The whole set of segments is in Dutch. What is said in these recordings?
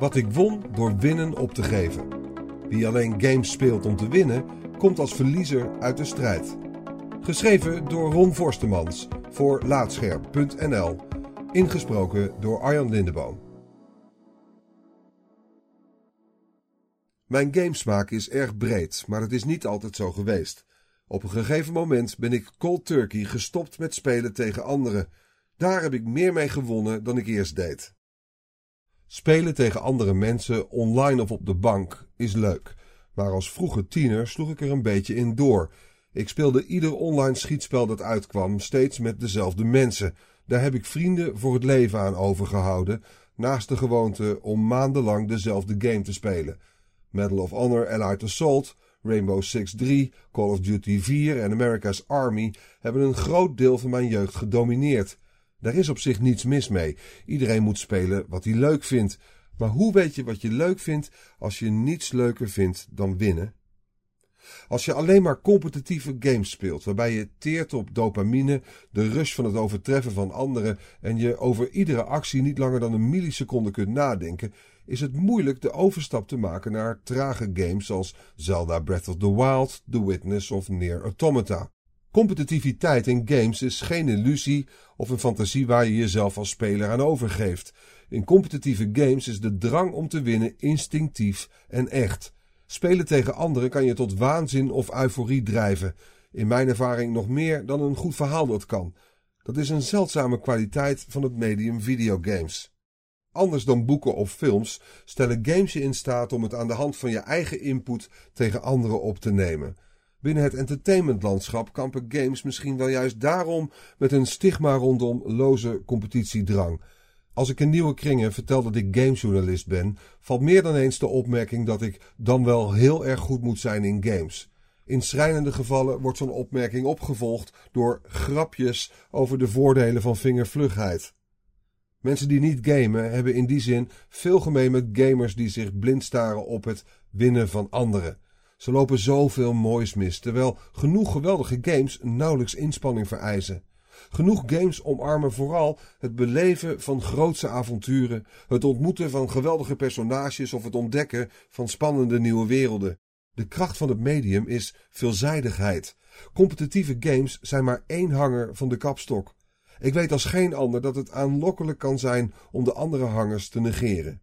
Wat ik won door winnen op te geven. Wie alleen games speelt om te winnen, komt als verliezer uit de strijd. Geschreven door Ron Forstemans voor Laatscherm.nl. Ingesproken door Arjan Lindeboom. Mijn gamesmaak is erg breed, maar het is niet altijd zo geweest. Op een gegeven moment ben ik cold turkey gestopt met spelen tegen anderen. Daar heb ik meer mee gewonnen dan ik eerst deed. Spelen tegen andere mensen, online of op de bank, is leuk. Maar als vroege tiener sloeg ik er een beetje in door. Ik speelde ieder online schietspel dat uitkwam, steeds met dezelfde mensen. Daar heb ik vrienden voor het leven aan overgehouden, naast de gewoonte om maandenlang dezelfde game te spelen. Medal of Honor Allied Assault, Rainbow Six 3, Call of Duty 4 en America's Army hebben een groot deel van mijn jeugd gedomineerd. Daar is op zich niets mis mee. Iedereen moet spelen wat hij leuk vindt. Maar hoe weet je wat je leuk vindt als je niets leuker vindt dan winnen? Als je alleen maar competitieve games speelt, waarbij je teert op dopamine, de rush van het overtreffen van anderen en je over iedere actie niet langer dan een milliseconde kunt nadenken, is het moeilijk de overstap te maken naar trage games zoals Zelda Breath of the Wild, The Witness of Near Automata. Competitiviteit in games is geen illusie of een fantasie waar je jezelf als speler aan overgeeft. In competitieve games is de drang om te winnen instinctief en echt. Spelen tegen anderen kan je tot waanzin of euforie drijven. In mijn ervaring nog meer dan een goed verhaal dat kan. Dat is een zeldzame kwaliteit van het medium videogames. Anders dan boeken of films stellen games je in staat om het aan de hand van je eigen input tegen anderen op te nemen. Binnen het entertainmentlandschap kampen games misschien wel juist daarom met een stigma rondom loze competitiedrang. Als ik in nieuwe kringen vertel dat ik gamejournalist ben, valt meer dan eens de opmerking dat ik dan wel heel erg goed moet zijn in games. In schrijnende gevallen wordt zo'n opmerking opgevolgd door grapjes over de voordelen van vingervlugheid. Mensen die niet gamen hebben in die zin veel gemeen met gamers die zich blind staren op het winnen van anderen. Ze lopen zoveel moois mis, terwijl genoeg geweldige games nauwelijks inspanning vereisen. Genoeg games omarmen vooral het beleven van grootse avonturen, het ontmoeten van geweldige personages of het ontdekken van spannende nieuwe werelden. De kracht van het medium is veelzijdigheid. Competitieve games zijn maar één hanger van de kapstok. Ik weet als geen ander dat het aanlokkelijk kan zijn om de andere hangers te negeren.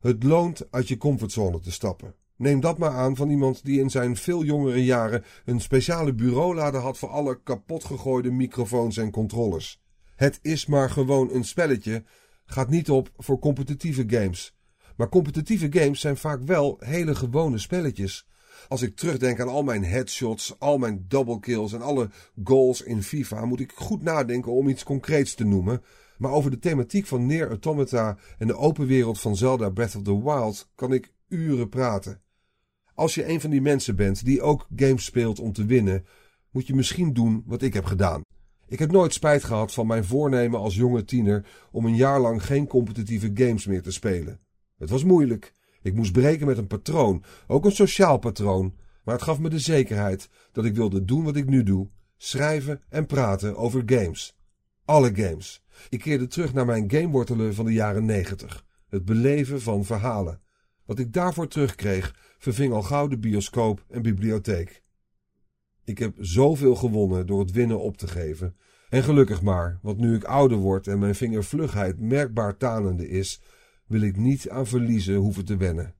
Het loont uit je comfortzone te stappen. Neem dat maar aan van iemand die in zijn veel jongere jaren een speciale bureaulade had voor alle kapotgegooide microfoons en controllers. Het is maar gewoon een spelletje, gaat niet op voor competitieve games. Maar competitieve games zijn vaak wel hele gewone spelletjes. Als ik terugdenk aan al mijn headshots, al mijn double kills en alle goals in FIFA, moet ik goed nadenken om iets concreets te noemen. Maar over de thematiek van Near Automata en de open wereld van Zelda Breath of the Wild kan ik uren praten. Als je een van die mensen bent die ook games speelt om te winnen, moet je misschien doen wat ik heb gedaan. Ik heb nooit spijt gehad van mijn voornemen als jonge tiener om een jaar lang geen competitieve games meer te spelen. Het was moeilijk. Ik moest breken met een patroon, ook een sociaal patroon, maar het gaf me de zekerheid dat ik wilde doen wat ik nu doe: schrijven en praten over games. Alle games. Ik keerde terug naar mijn gamewortelen van de jaren negentig. Het beleven van verhalen. Wat ik daarvoor terugkreeg, verving al gauw de bioscoop en bibliotheek. Ik heb zoveel gewonnen door het winnen op te geven. En gelukkig maar, want nu ik ouder word en mijn vingervlugheid merkbaar tanende is, wil ik niet aan verliezen hoeven te wennen.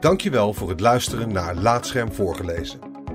Dankjewel voor het luisteren naar Laatscherm voorgelezen.